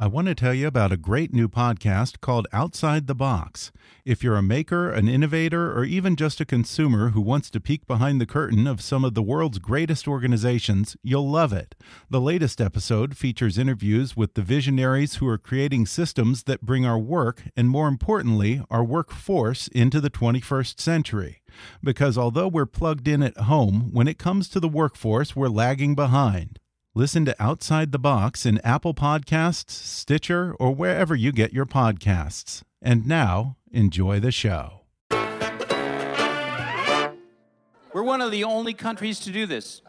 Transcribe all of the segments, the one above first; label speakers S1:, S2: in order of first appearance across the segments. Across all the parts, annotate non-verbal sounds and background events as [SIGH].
S1: I want to tell you about a great new podcast called Outside the Box. If you're a maker, an innovator, or even just a consumer who wants to peek behind the curtain of some of the world's greatest organizations, you'll love it. The latest episode features interviews with the visionaries who are creating systems that bring our work, and more importantly, our workforce, into the 21st century. Because although we're plugged in at home, when it comes to the workforce, we're lagging behind. Listen to Outside the Box in Apple Podcasts, Stitcher, or wherever you get your podcasts. And now, enjoy the show.
S2: We're one of the only countries to do this.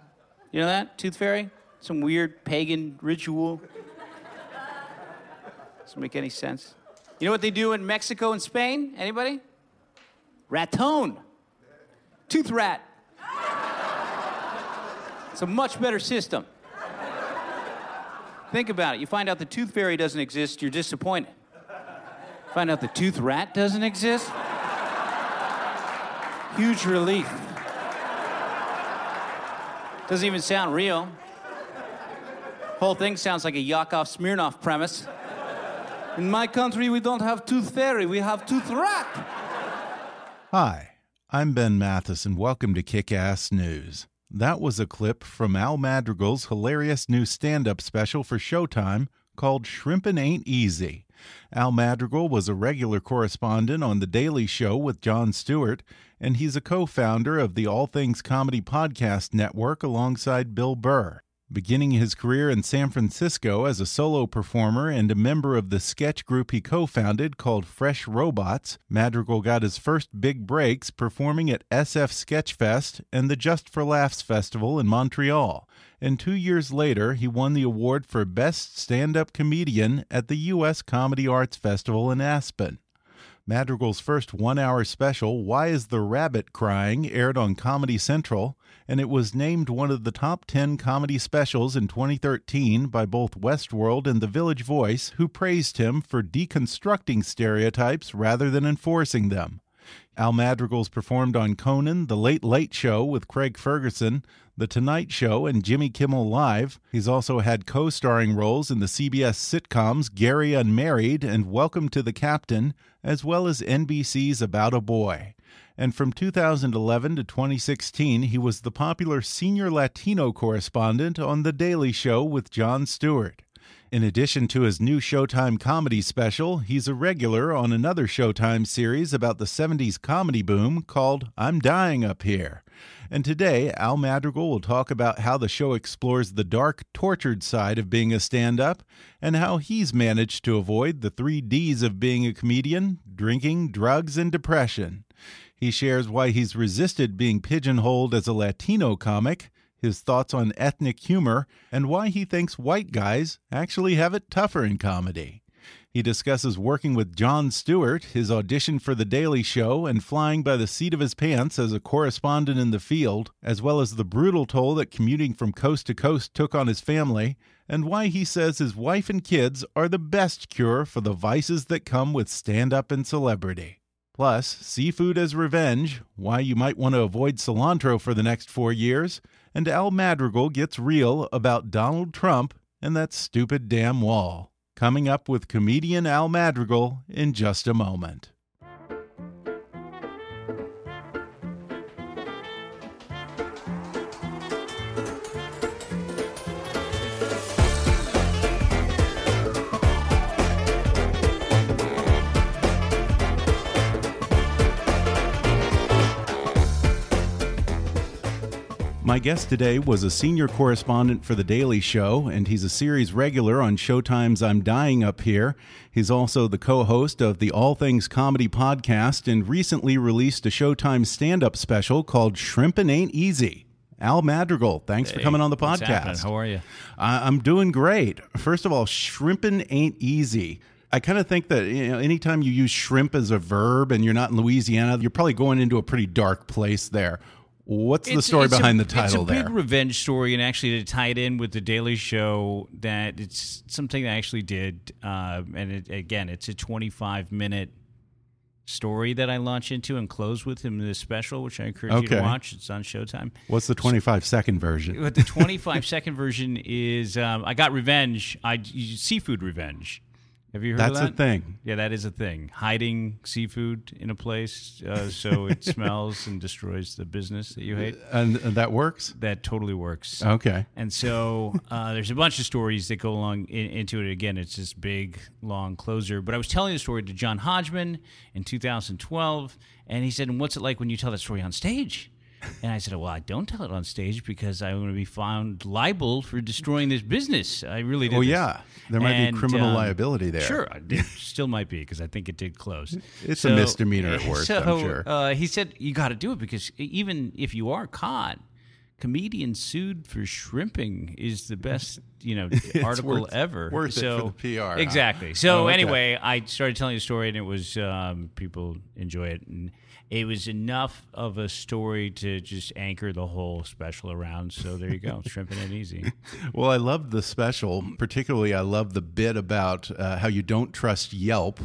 S2: You know that? Tooth Fairy? Some weird pagan ritual. Doesn't make any sense. You know what they do in Mexico and Spain? Anybody? Raton. Tooth rat. It's a much better system. Think about it. You find out the tooth fairy doesn't exist, you're disappointed. Find out the tooth rat doesn't exist. Huge relief. Doesn't even sound real. Whole thing sounds like a Yakov Smirnoff premise. In my country, we don't have tooth fairy, we have tooth rat.
S1: Hi, I'm Ben Mathis, and welcome to Kick Ass News. That was a clip from Al Madrigal's hilarious new stand up special for Showtime called Shrimpin' Ain't Easy. Al Madrigal was a regular correspondent on The Daily Show with Jon Stewart, and he's a co founder of the All Things Comedy Podcast Network alongside Bill Burr. Beginning his career in San Francisco as a solo performer and a member of the sketch group he co founded called Fresh Robots, Madrigal got his first big breaks performing at SF Sketchfest and the Just for Laughs Festival in Montreal. And two years later, he won the award for Best Stand Up Comedian at the U.S. Comedy Arts Festival in Aspen. Madrigal's first one hour special, Why is the Rabbit Crying, aired on Comedy Central, and it was named one of the top 10 comedy specials in 2013 by both Westword and The Village Voice, who praised him for deconstructing stereotypes rather than enforcing them. Al Madrigal's performed on Conan, The Late Late Show with Craig Ferguson, The Tonight Show, and Jimmy Kimmel Live. He's also had co starring roles in the CBS sitcoms Gary Unmarried and Welcome to the Captain, as well as NBC's About a Boy. And from 2011 to 2016, he was the popular senior Latino correspondent on The Daily Show with Jon Stewart. In addition to his new Showtime comedy special, he's a regular on another Showtime series about the 70s comedy boom called I'm Dying Up Here. And today, Al Madrigal will talk about how the show explores the dark, tortured side of being a stand up and how he's managed to avoid the three D's of being a comedian drinking, drugs, and depression. He shares why he's resisted being pigeonholed as a Latino comic his thoughts on ethnic humor, and why he thinks white guys actually have it tougher in comedy. He discusses working with Jon Stewart, his audition for The Daily Show, and flying by the seat of his pants as a correspondent in the field, as well as the brutal toll that commuting from coast to coast took on his family, and why he says his wife and kids are the best cure for the vices that come with stand up and celebrity. Plus, seafood as revenge, why you might want to avoid cilantro for the next four years, and Al Madrigal gets real about Donald Trump and that stupid damn wall. Coming up with comedian Al Madrigal in just a moment. My guest today was a senior correspondent for The Daily Show, and he's a series regular on Showtime's I'm Dying Up Here. He's also the co host of the All Things Comedy podcast and recently released a Showtime stand up special called Shrimpin' Ain't Easy. Al Madrigal, thanks for coming on the podcast.
S3: How are you?
S1: I- I'm doing great. First of all, shrimpin' ain't easy. I kind of think that you know, anytime you use shrimp as a verb and you're not in Louisiana, you're probably going into a pretty dark place there. What's the story
S3: it's a-
S1: behind the title
S3: It's a
S1: there?
S3: big revenge story, and actually to tie it in with the Daily Show, that it's something I actually did, uh, and it, again, it's a 25 minute story that I launch into and close with in this special, which I encourage you to watch. It's on Showtime.
S1: What's the 25 second version?
S3: But the 25 second version is um, I got revenge. I seafood revenge. Have you heard
S1: That's
S3: of
S1: a thing.
S3: Yeah, that is a thing. Hiding seafood in a place uh, so [LAUGHS] it smells and destroys the business that you hate.
S1: And, and that works?
S3: That totally works.
S1: Okay.
S3: And so uh, there's a bunch of stories that go along in, into it. Again, it's this big, long closer. But I was telling the story to John Hodgman in 2012, and he said, "And what's it like when you tell that story on stage?" And I said, "Well, I don't tell it on stage because I'm going to be found liable for destroying this business. I really did."
S1: Oh,
S3: this."
S1: yeah. There might
S3: And,
S1: be criminal
S3: um,
S1: liability there.
S3: Sure, it [LAUGHS] still might be because I think it did close.
S1: It's a misdemeanor at [LAUGHS] worst,
S3: so,
S1: I'm sure.
S3: Uh, he said you got to do it because even if you are caught, comedian sued for shrimping is the best you know [LAUGHS] article
S1: worth-
S3: ever.
S1: worth it
S3: so,
S1: for the PR, huh?
S3: Exactly. So
S1: Oh, okay.
S3: anyway, I started telling the story, and it was um, people enjoy it, and it was enough of a story to just anchor the whole special around. So there you go, [LAUGHS] shrimping it easy.
S1: Well, I love the special. Particularly, I love the bit about uh, how you don't trust Yelp.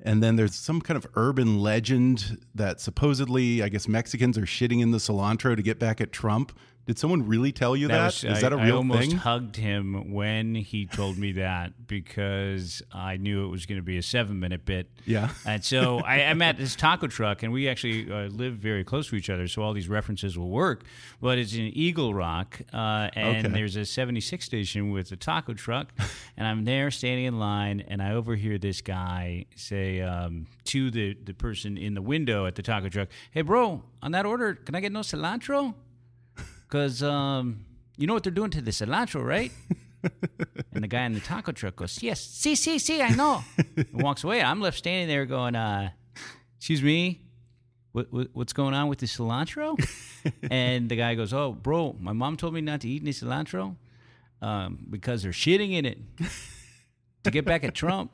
S1: And then there's some kind of urban legend that supposedly, I guess, Mexicans are shitting in the cilantro to get back at Trump. Did someone really tell you that? Is
S3: was, I,
S1: that a real thing?
S3: I almost
S1: thing?
S3: hugged him when he told me that because I knew it was going to be a seven minute bit.
S1: Yeah.
S3: And so [LAUGHS] I, I'm at this taco truck, and we actually uh, live very close to each other, so all these references will work. But it's in Eagle Rock, uh, and
S1: Okay.
S3: there's a 76 station with a taco truck, [LAUGHS] and I'm there standing in line, and I overhear this guy say um, to the, the person in the window at the taco truck, Hey, bro, on that order, can I get no cilantro? Because um, you know what they're doing to the cilantro, right? [LAUGHS] and the guy in the taco truck goes, Yes, see, see, see, I know. [LAUGHS] and walks away. I'm left standing there going, uh, Excuse me, what, what, what's going on with the cilantro? [LAUGHS] and the guy goes, Oh, bro, my mom told me not to eat any cilantro um, because they're shitting in it to get back at Trump.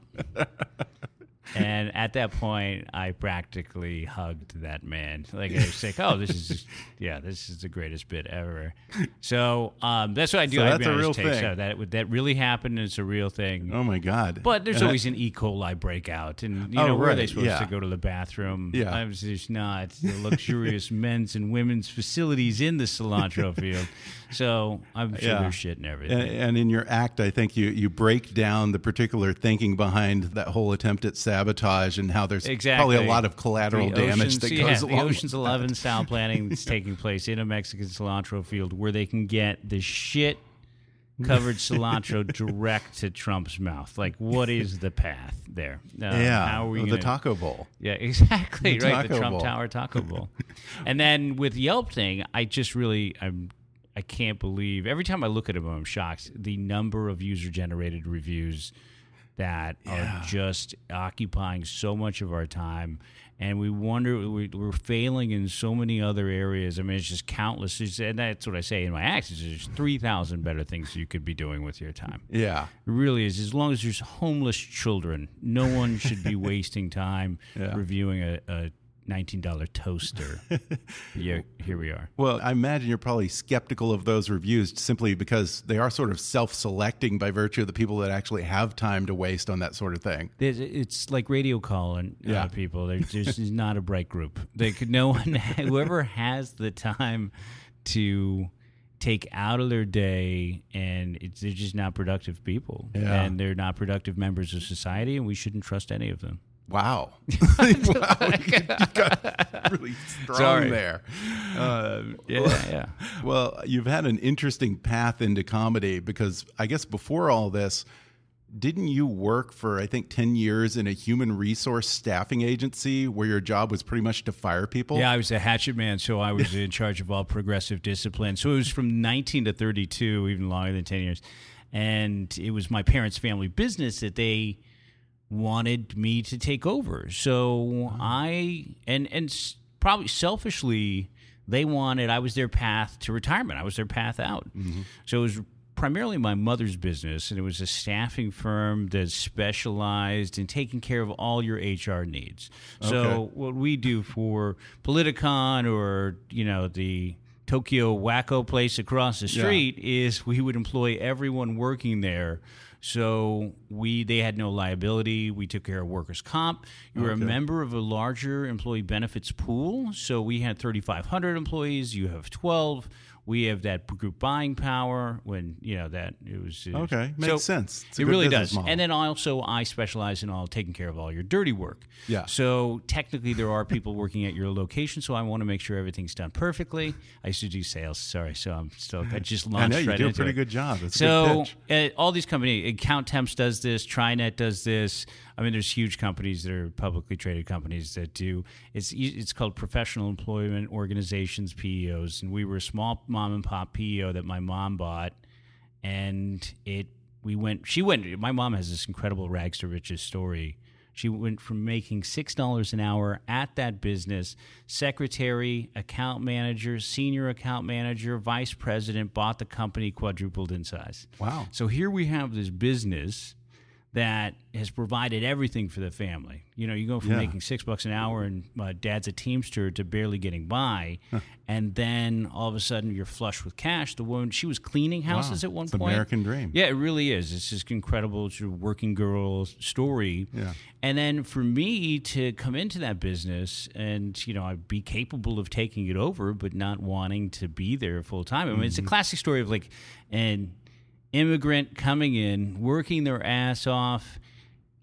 S3: And at that point, I practically hugged that man. Like I was like, "Oh, this is just, yeah, this is the greatest bit ever." So um, that's what I do.
S1: So
S3: I
S1: that's a real thing.
S3: So that that really happened. and It's a real thing.
S1: Oh, my God.
S3: But there's
S1: And I-
S3: always an E. coli breakout, and you
S1: Oh,
S3: know where are they supposed
S1: yeah.
S3: to go to the bathroom?
S1: Yeah.
S3: I was just not the luxurious [LAUGHS] men's and women's facilities in the cilantro [LAUGHS] field. So I'm sure
S1: Yeah.
S3: there's shit and everything.
S1: And, and in your act, I think you, you break down the particular thinking behind that whole attempt at sabotage and how there's
S3: Exactly.
S1: probably a lot of collateral
S3: The
S1: damage
S3: Oceans-
S1: that
S3: yeah,
S1: goes
S3: the. Ocean's Eleven [LAUGHS] style planning that's taking place in a Mexican cilantro field where they can get the shit covered cilantro [LAUGHS] direct to Trump's mouth. Like, what is the path there? Uh,
S1: Yeah,
S3: how are we
S1: the
S3: gonna-
S1: taco bowl.
S3: Yeah, exactly.
S1: The
S3: right, the Trump
S1: bowl.
S3: Tower Taco [LAUGHS] Bowl. and then with Yelp thing, I just really I'm I can't believe every time I look at them, I'm shocked. The number of user generated reviews that are just occupying so much of our time. And we wonder we, we're failing in so many other areas. I mean, it's just countless. It's- and that's what I say in my acts. is There's three thousand better things you could be doing with your time.
S1: Yeah.
S3: It really is. As long as there's homeless children, no one should be [LAUGHS] wasting time
S1: Yeah.
S3: reviewing a, a $19 toaster. [LAUGHS] yeah, here we are.
S1: Well, I imagine you're probably skeptical of those reviews simply because they are sort of self selecting by virtue of the people that actually have time to waste on that sort of thing.
S3: It's like radio calling uh,
S1: Yeah.
S3: people. There's, [LAUGHS] there's not a bright group. They could no one [LAUGHS] whoever has the time to take out of their day and it's, they're just not productive people
S1: Yeah.
S3: and they're not productive members of society and we shouldn't trust any of them.
S1: Wow. wow. [LAUGHS] [LAUGHS] You got really strong
S3: Sorry.
S1: there. Uh,
S3: Yeah, yeah. [LAUGHS]
S1: Well, you've had an interesting path into comedy because I guess before all this, didn't you work for I think ten years in a human resource staffing agency where your job was pretty much to fire people?
S3: Yeah, I was a hatchet man, so I was in charge of all progressive discipline. So it was from 19 to 32, even longer than 10 years, and it was my parents' family business that they wanted me to take over. So uh-huh. I and and s- probably selfishly they wanted I was their path to retirement. I was their path out. Mm-hmm. So it was primarily my mother's business and it was a staffing firm that specialized in taking care of all your HR needs. So what we do for Politicon or, you know, the Tokyo Wacko place across the street is we would employ everyone working there. So we they had no liability. We took care of workers' comp. You were a member of a larger employee benefits pool. So we had 3,500 employees. You have 12. We have that group buying power when you know that it was it
S1: Okay, makes sense. It's a
S3: it really does.
S1: model.
S3: And then also I specialize in all taking care of all your dirty work.
S1: Yeah.
S3: So technically there are people working at your location, so I want to make sure everything's done perfectly. I used to do sales. Sorry, so I'm still I [LAUGHS] just launched
S1: I know you
S3: right
S1: do a pretty
S3: it.
S1: good job. A
S3: So
S1: good
S3: uh, all these companies, Accountemps does this, TriNet does this. I mean, there's huge companies that are publicly traded companies that do. It's it's called Professional Employment Organizations (PEOs), and we were a small mom and pop PEO that my mom bought, and it we went. She went. My mom has this incredible rags to riches story. She went from making six dollars an hour at that business, secretary, account manager, senior account manager, vice president, bought the company, quadrupled in size.
S1: Wow.
S3: So here we have this business that has provided everything for the family. You know, you go from
S1: Yeah.
S3: making six bucks an hour and uh, dad's a teamster to barely getting by, and then all of a sudden you're flush with cash. The woman she was cleaning houses
S1: Wow.
S3: at one
S1: It's
S3: point.
S1: American dream.
S3: Yeah, it really is. It's this incredible sort of working girl story.
S1: Yeah.
S3: And then for me to come into that business and, you know, I'd be capable of taking it over, but not wanting to be there full time. I mean, it's a classic story of like an immigrant coming in, working their ass off.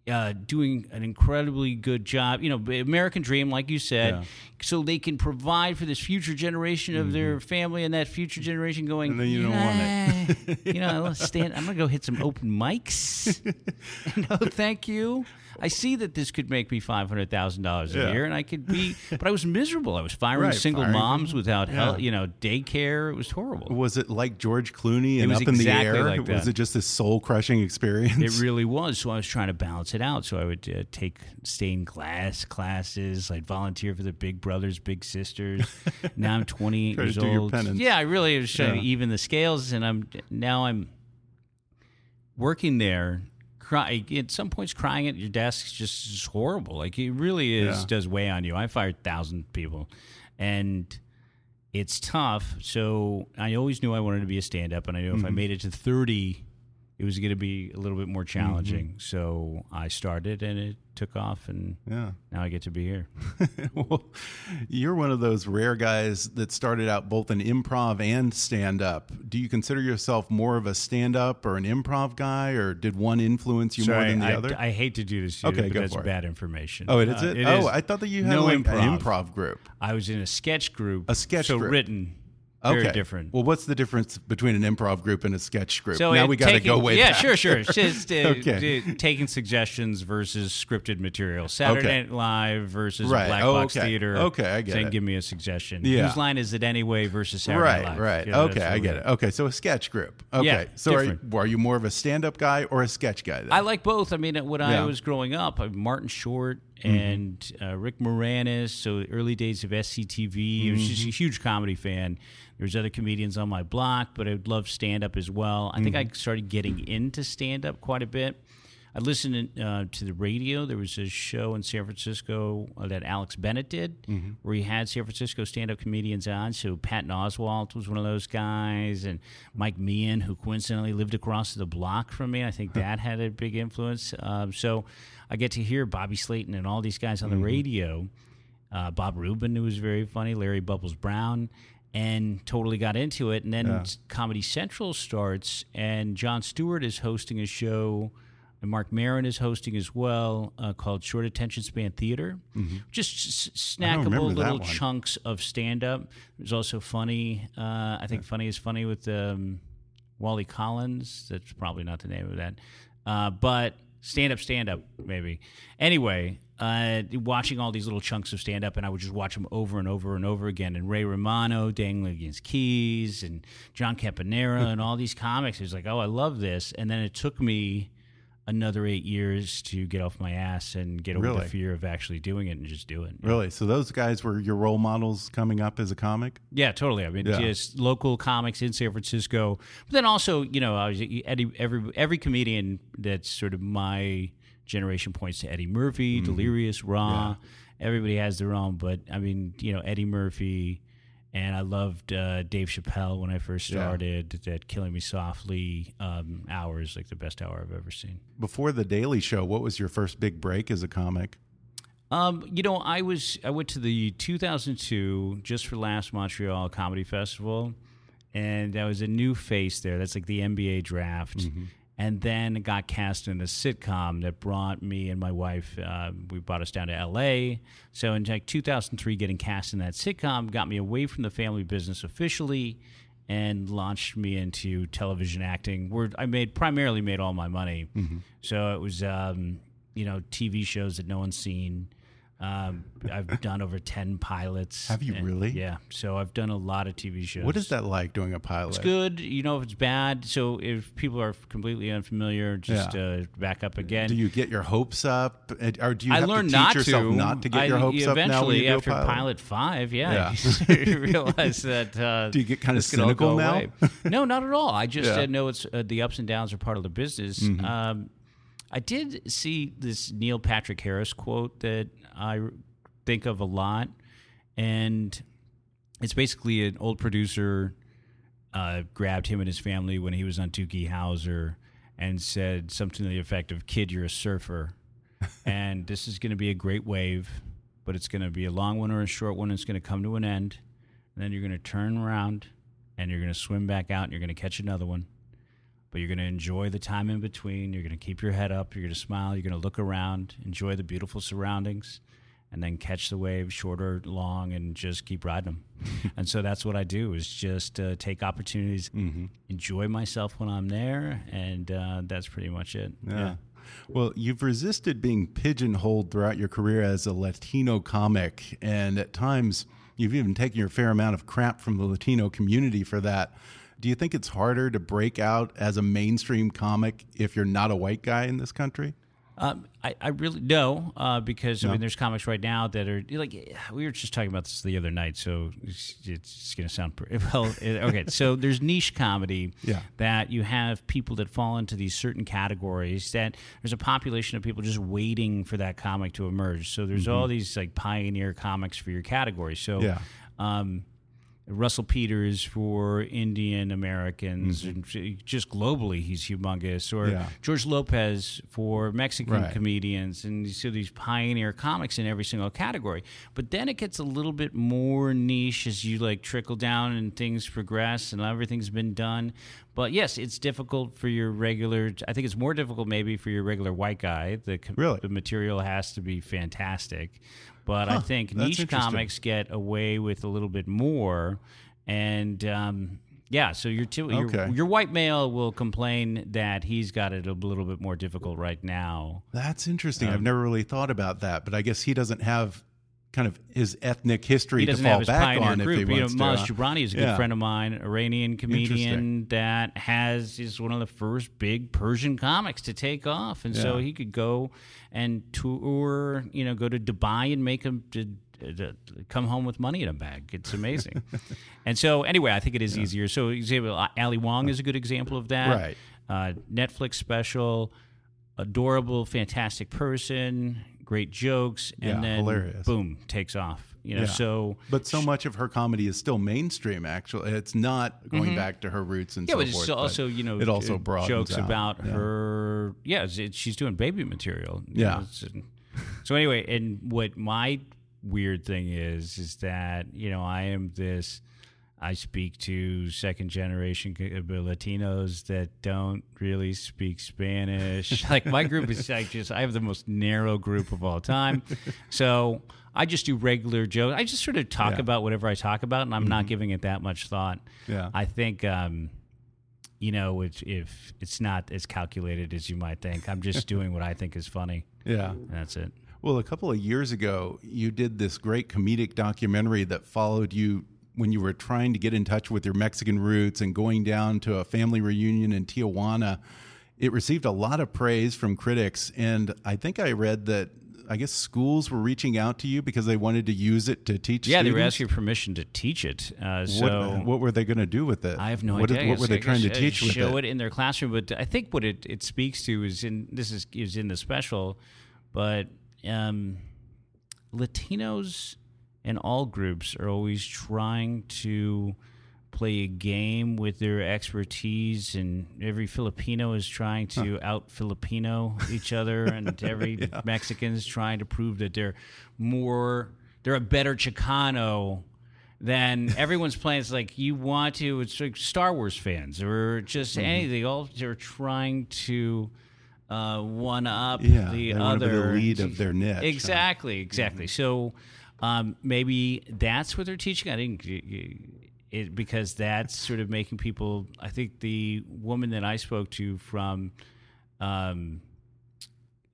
S3: Uh, doing an incredibly good job, you know, American dream, like you said,
S1: Yeah.
S3: So they can provide for this future generation of their family, and that future generation going.
S1: And then you don't want
S3: it. you know, let's stand. I'm gonna go hit some [LAUGHS] open mics. [LAUGHS] no, thank you. I see that this could make me five hundred thousand dollars a
S1: Yeah.
S3: year, and I could be. [LAUGHS] But I was miserable. I was firing
S1: Right,
S3: single
S1: firing
S3: moms without
S1: Yeah.
S3: help. You know, daycare. It was horrible.
S1: Was it like George Clooney and
S3: was
S1: up in the
S3: exactly
S1: air?
S3: like
S1: Was it just this soul crushing experience?
S3: It really was. So I was trying to balance it out. So I would uh, take stained glass classes. I'd volunteer for the Big Brothers, Big Sisters. [LAUGHS] now I'm 28
S1: Try to
S3: years old. Yeah, I really was trying
S1: Yeah.
S3: to even the scales, and I'm now I'm working there. Cry, at some points, crying at your desk is just is horrible. Like it really is
S1: Yeah.
S3: does weigh on you. I fired thousand people, and it's tough. So I always knew I wanted to be a stand up, and I knew if I mm-hmm. made it to 30, it was going to be a little bit more challenging. So I started, and it took off, and
S1: yeah.
S3: now I get to be here. [LAUGHS]
S1: well, you're one of those rare guys that started out both in improv and stand up. Do you consider yourself more of a stand up or an improv guy, or did one influence you more than the
S3: I,
S1: other?
S3: I hate to do this, to you,
S1: Okay,
S3: but that's
S1: it.
S3: bad information.
S1: oh, it is
S3: Uh,
S1: it?
S3: it
S1: oh,
S3: is.
S1: I thought that you had
S3: no
S1: like
S3: improv.
S1: an improv group.
S3: I was in a sketch group.
S1: A sketch
S3: so
S1: group.
S3: written.
S1: Okay,
S3: Very different.
S1: Well, what's the difference between an improv group and a sketch group?
S3: So
S1: now we got to go way
S3: Yeah,
S1: back.
S3: sure, sure. [LAUGHS] Just uh,
S1: Okay.
S3: uh, taking suggestions versus scripted material. Saturday
S1: Okay.
S3: Night Live versus
S1: Right.
S3: black
S1: Oh,
S3: box
S1: okay.
S3: theater.
S1: Okay, I get
S3: saying,
S1: it.
S3: Give me a suggestion.
S1: Yeah.
S3: Whose line is it anyway versus Saturday
S1: Right,
S3: Night Live?
S1: right.
S3: You know,
S1: okay, I get it. Okay, so a sketch group. Okay,
S3: Yeah,
S1: so are you, are you more of a stand-up guy or a sketch guy? Then?
S3: I like both. I mean, when I was growing up, uh, Martin Short Mm-hmm. and uh, Rick Moranis, so early days of SCTV. I was just a mm-hmm. huge comedy fan. There's other comedians on my block, but I would love stand up as well. I think mm-hmm. I started getting into stand up quite a bit. I listened uh, to the radio. There was a show in San Francisco uh, that Alex Bennett did, where he had San Francisco stand-up comedians on. So Patton Oswalt was one of those guys, and Mike Meehan, who coincidentally lived across the block from me. I think that had a big influence. Um, so I get to hear Bobby Slayton and all these guys on the radio. Uh, Bob Rubin, who was very funny, Larry Bubbles Brown, and totally got into it. And then Comedy Central starts, and Jon Stewart is hosting a show, and Marc Maron is hosting as well, uh, called Short Attention Span Theater. Just
S1: Mm-hmm. I don't
S3: snackable little chunks of stand up. There's also funny, uh, I think Funny is Funny with um, Wally Collins. That's probably not the name of that. Uh, but stand up, stand up, maybe. Anyway, uh, watching all these little chunks of stand up, and I would just watch them over and over and over again. And Ray Romano dangling against keys, and John Campanera, [LAUGHS] and all these comics. It was like, oh, I love this. And then it took me another eight years to get off my ass and get over
S1: Really?
S3: the fear of actually doing it and just do it.
S1: Really? So those guys were your role models coming up as a comic?
S3: Yeah, totally. I mean,
S1: Yeah.
S3: just local comics in San Francisco, but then also, you know, I was Eddie. Every every comedian that's sort of my generation points to Eddie Murphy,
S1: Mm-hmm.
S3: Delirious, Raw. Everybody has their own, but I mean, you know, Eddie Murphy, and I loved uh, Dave Chappelle when I first
S1: Yeah.
S3: started. That "Killing Me Softly" um, hour is like the best hour I've ever seen.
S1: Before the Daily Show, what was your first big break as a comic?
S3: Um, you know, I was I went to the 2002 Just for Laughs Montreal Comedy Festival, and I was a new face there. That's like the NBA draft. And then got cast in a sitcom that brought me and my wife. Uh, we brought us down to L.A. So in like 2003, getting cast in that sitcom got me away from the family business officially, and launched me into television acting. Where I made primarily made all my money. So it was um, you know TV shows that no one's seen. Um, I've done over ten pilots.
S1: Have you
S3: and-
S1: really?
S3: Yeah. So I've done a lot of TV shows.
S1: What is that like doing a pilot?
S3: It's good. You know if it's bad. So if people are completely unfamiliar, just
S1: Yeah.
S3: uh, back up again.
S1: Do you get your hopes up, Uh, or do you
S3: I
S1: have
S3: learned
S1: to teach
S3: not
S1: yourself
S3: to.
S1: not to get
S3: I,
S1: your hopes up now
S3: eventually, after
S1: pilot?
S3: five, yeah,
S1: Yeah. [LAUGHS]
S3: you realize that. Uh, [LAUGHS]
S1: Do you get kinda
S3: this
S1: cynical now?
S3: no, not at all. I just [LAUGHS]
S1: Yeah. Mm-hmm.
S3: uh, know it's uh, the ups and downs are part of the business. Um, I did see this Neil Patrick Harris quote that I think of a lot, and it's basically an old producer uh, grabbed him and his family when he was on Doogie Howser and said something to the effect of "Kid, you're a surfer." [LAUGHS] and this is going to be a great wave, but it's going to be a long one or a short one. It's going to come to an end, and then you're going to turn around and you're going to swim back out and you're going to catch another one. But you're going to enjoy the time in between. You're going to keep your head up. You're going to smile. You're going to look around, enjoy the beautiful surroundings, and then catch the wave, short or long, and just keep riding them. [LAUGHS] and so that's what I do: is just uh, take opportunities, enjoy myself when I'm there, and uh, that's pretty much it.
S1: Yeah. Well, you've resisted being pigeonholed throughout your career as a Latino comic, and at times you've even taken your fair amount of crap from the Latino community for that. Do you think it's harder to break out as a mainstream comic if you're not a white guy in this country?
S3: Um, I, I really no, uh, because I mean, there's comics right now that are like we were just talking about this the other night, so it's, it's going to sound pretty, [LAUGHS] well. It, okay, so there's niche comedy
S1: Yeah.
S3: that you have people that fall into these certain categories. That there's a population of people just waiting for that comic to emerge. So there's all these like pioneer comics for your category. So.
S1: Yeah.
S3: um, Russell Peters for Indian Americans, and just globally, he's humongous. Or
S1: Mm-hmm. Yeah.
S3: George Lopez for Mexican
S1: Right.
S3: comedians, and you see these pioneer comics in every single category. But then it gets a little bit more niche as you like trickle down and things progress and everything's been done. But yes, it's difficult for your regular. I think it's more difficult maybe for your regular white guy. The
S1: Really?
S3: the material has to be fantastic. But I think niche comics get away with a little bit more, and um, yeah, so your, t- your
S1: Okay.
S3: your white male will complain that he's got it a little bit more difficult right now.
S1: That's interesting.
S3: Um,
S1: I've never really thought about that, but I guess he doesn't have kind of his ethnic history to fall back on
S3: group.
S1: if he
S3: you know,
S1: wants
S3: Maz
S1: to.
S3: Jobrani is a good
S1: Yeah.
S3: friend of mine, Iranian comedian that has is one of the first big Persian comics to take off, and so he could go and tour. You know, go to Dubai and make him. To, to come home with money in a bag. It's amazing. [LAUGHS] and so, anyway, I think it is easier. So, example, Ali Wong is a good example of that.
S1: Right.
S3: Uh, Netflix special, adorable, fantastic person, great jokes, and
S1: Yeah,
S3: then
S1: hilarious.
S3: boom, takes off. You know,
S1: Yeah.
S3: so
S1: But so much of her comedy is still mainstream. Actually, it's not going back to her roots and.
S3: Yeah,
S1: so
S3: but
S1: forth.
S3: it's also you know
S1: it also
S3: uh,
S1: broadens
S3: jokes
S1: out.
S3: about
S1: Yeah.
S3: her. Yeah, she's doing baby material.
S1: Yeah.
S3: know, so anyway, and what my weird thing is is that you know I am this. I speak to second generation uh, Latinos that don't really speak Spanish. [LAUGHS] like my group is [LAUGHS] like just I have the most narrow group of all time. [LAUGHS] So I just do regular jokes. I just sort of talk
S1: Yeah. Mm-hmm.
S3: about whatever I talk about, and I'm not giving it that much thought.
S1: Yeah.
S3: I think um, you know, if, if it's not as calculated as you might think. I'm just doing what I think is funny.
S1: Yeah.
S3: And that's it.
S1: Well, a couple of years ago, you did this great comedic documentary that followed you when you were trying to get in touch with your Mexican roots and going down to a family reunion in Tijuana. It received a lot of praise from critics, and I think I read that I guess schools were reaching out to you because they wanted to use it to teach.
S3: Yeah,
S1: students?
S3: they were asking permission to teach it. Uh, so
S1: what, what, were they going to do with it?
S3: I have no
S1: what
S3: idea.
S1: Did, what were they trying to
S3: uh,
S1: teach with
S3: show
S1: it?
S3: it in their classroom, but I think what it, it speaks to is in this is is in the special, but um, Latinos and all groups are always trying to play a game with their expertise and every filipino is trying to out filipino each other [LAUGHS] and every mexican is trying to prove that they're more they're a better chicano than everyone's playing. It's like you want to it's like star wars fans or just
S1: Mm-hmm.
S3: anything all they're trying to uh, one up
S1: Yeah,
S3: the
S1: be the
S3: other
S1: lead of their niche, huh?
S3: exactly exactly. So um, maybe that's what they're teaching. I y- it, because that's sort of making people i think the woman that i spoke to from um,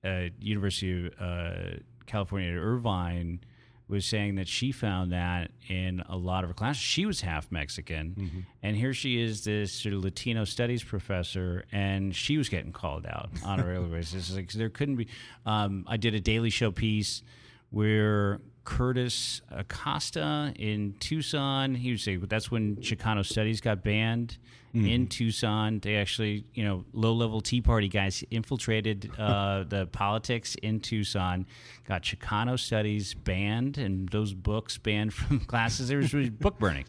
S3: uh, university of uh, california at irvine was saying that she found that in a lot of her classes. She was half mexican. And here she is this sort of latino studies professor and she was getting called out on a regular [LAUGHS] basis. Like there couldn't be um, i did a daily show piece where Curtis Acosta in Tucson, he say but that's when Chicano studies got banned in Tucson. They actually, you know, low level Tea Party guys infiltrated uh, [LAUGHS] the politics in Tucson, got Chicano studies banned, and those books banned from [LAUGHS] classes. There was really book burning.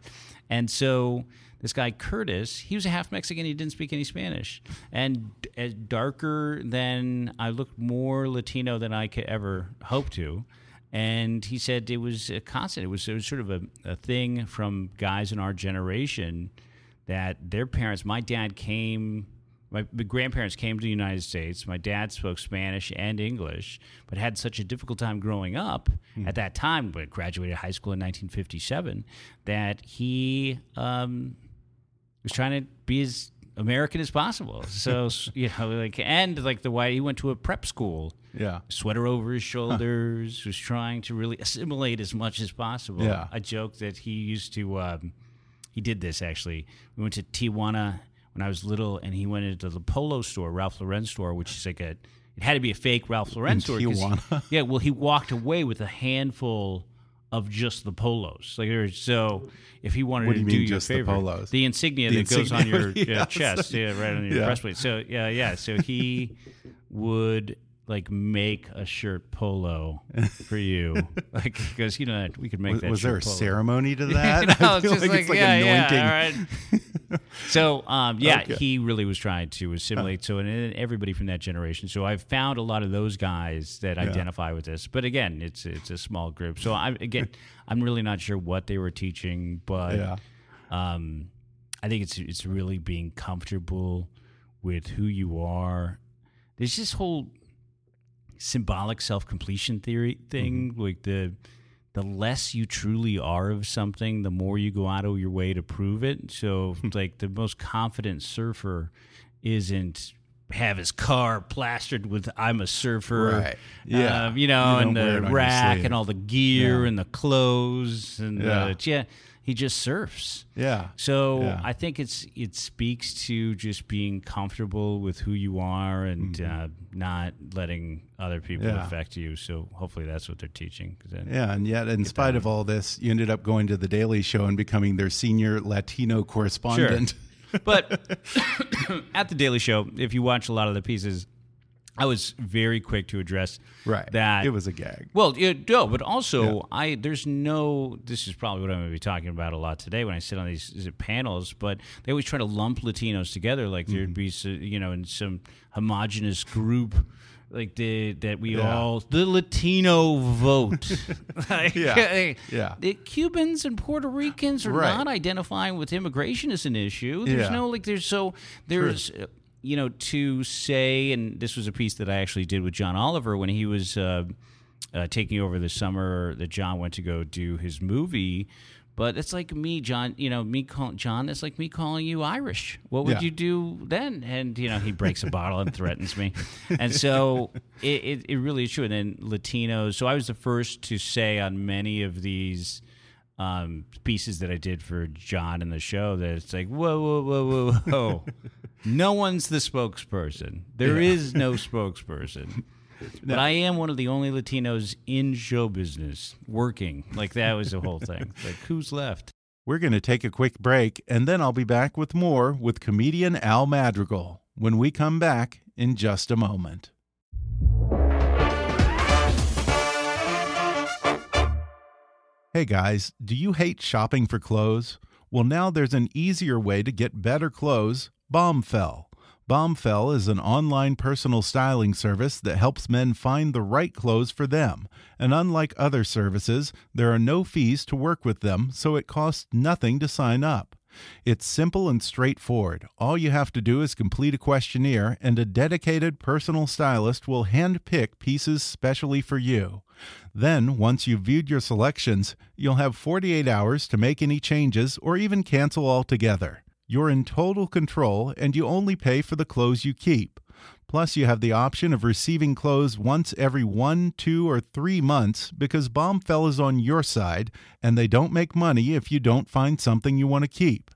S3: And so this guy Curtis, he was a half Mexican. He didn't speak any Spanish, and as darker than I looked more Latino than I could ever hope to. And he said it was a constant. It was, it was sort of a, a thing from guys in our generation that their parents. My dad came. My my grandparents came to the United States. My dad spoke Spanish and English, but had such a difficult time growing up at that time. But graduated high school in 1957, that he um, was trying to be as American as possible. [LAUGHS] So you know, like and like the way he went to a prep school,
S1: Yeah.
S3: sweater over his shoulders, was trying to really assimilate as much as possible.
S1: Yeah.
S3: I joke that he used to. Um, he did this actually. We went to Tijuana when I was little, and he went into the Polo store, Ralph Lauren store, which is like a. It had to be a fake Ralph Lauren
S1: In
S3: store. 'cause he-
S1: Tijuana?
S3: yeah, well, he walked away with a handful of just the polos. Like so if he wanted
S1: do
S3: to
S1: you
S3: do
S1: mean
S3: your
S1: just the polos?
S3: the insignia
S1: The
S3: that goes on
S1: insignia,
S3: your [LAUGHS] uh, chest, yeah, right on your
S1: Yeah.
S3: breastplate. So yeah, yeah. So he [LAUGHS] would like make a shirt polo for you, [LAUGHS] like because you know we could make
S1: Was,
S3: that.
S1: was there a
S3: polo.
S1: ceremony to that?
S3: no,
S1: I
S3: it's
S1: feel
S3: just
S1: like
S3: like,
S1: it's like
S3: yeah,
S1: anointing.
S3: yeah, all right. [LAUGHS] so, um, yeah,
S1: Okay.
S3: he really was trying to assimilate. So, and, and everybody from that generation. So, I've found a lot of those guys that identify with this. But again, it's it's a small group. So, I again, [LAUGHS] I'm really not sure what they were teaching, but
S1: Yeah.
S3: um, I think it's it's really being comfortable with who you are. There's this whole symbolic self completion theory thing, like the the less you truly are of something, the more you go out of your way to prove it. So, like the most confident surfer isn't have his car plastered with "I'm a surfer,"
S1: Right. Yeah.
S3: um, you know,
S1: You
S3: and
S1: don't wear it
S3: the rack and all the gear
S1: Yeah.
S3: and the clothes and
S1: Yeah.
S3: yeah, yeah. He just surfs.
S1: Yeah.
S3: So
S1: Yeah.
S3: I think it's it speaks to just being comfortable with who you are and uh, not letting other people
S1: Mm-hmm. Yeah.
S3: affect you. So hopefully that's what they're teaching.
S1: Yeah, and yet, in spite of all this, you ended up going to the Daily Show and becoming their senior Latino correspondent.
S3: But [LAUGHS] [COUGHS] at the Daily Show, if you watch a lot of the pieces, I was very quick to address
S1: Right.
S3: that
S1: It was a gag.
S3: Well, yeah, no, but also I there's no. This is probably what I'm going to be talking about a lot today when I sit on these panels. But they always try to lump Latinos together, like
S1: Mm-hmm.
S3: there'd be you know in some homogenous group. Like the that we
S1: Yeah.
S3: all the Latino vote, [LAUGHS] Like,
S1: Yeah. [LAUGHS] Yeah.
S3: The Cubans and Puerto Ricans are
S1: Right.
S3: not identifying with immigration as an issue. There's
S1: Yeah.
S3: no like there's so there's uh, you know to say, and this was a piece that I actually did with John Oliver when he was uh, uh, taking over the summer that John went to go do his movie. But it's like me, John. You know, me call John. It's like me calling you Irish. What would
S1: Yeah.
S3: you do then? And you know, he breaks a bottle and threatens me. [LAUGHS] And so it, it, it really is true. And then Latinos. So I was the first to say on many of these um, pieces that I did for John in the show that it's like, whoa, whoa, whoa, whoa, whoa. [LAUGHS] no one's the spokesperson. There is no spokesperson. [LAUGHS] But I am one of the only Latinos in show business working. Like that was the whole thing. [LAUGHS] Like who's left?
S1: We're going to take a quick break, and then I'll be back with more with comedian Al Madrigal when we come back in just a moment. Hey guys, do you hate shopping for clothes? Well, now there's an easier way to get better clothes Bombfell. Bombfell is an online personal styling service that helps men find the right clothes for them. And unlike other services, there are no fees to work with them, so it costs nothing to sign up. It's simple and straightforward. All you have to do is complete a questionnaire, and a dedicated personal stylist will handpick pieces specially for you. Then, once you've viewed your selections, you'll have 48 hours to make any changes or even cancel altogether. You're in total control, and you only pay for the clothes you keep. Plus, you have the option of receiving clothes once every one, two, or three months because Bombfell is on your side, and they don't make money if you don't find something you want to keep.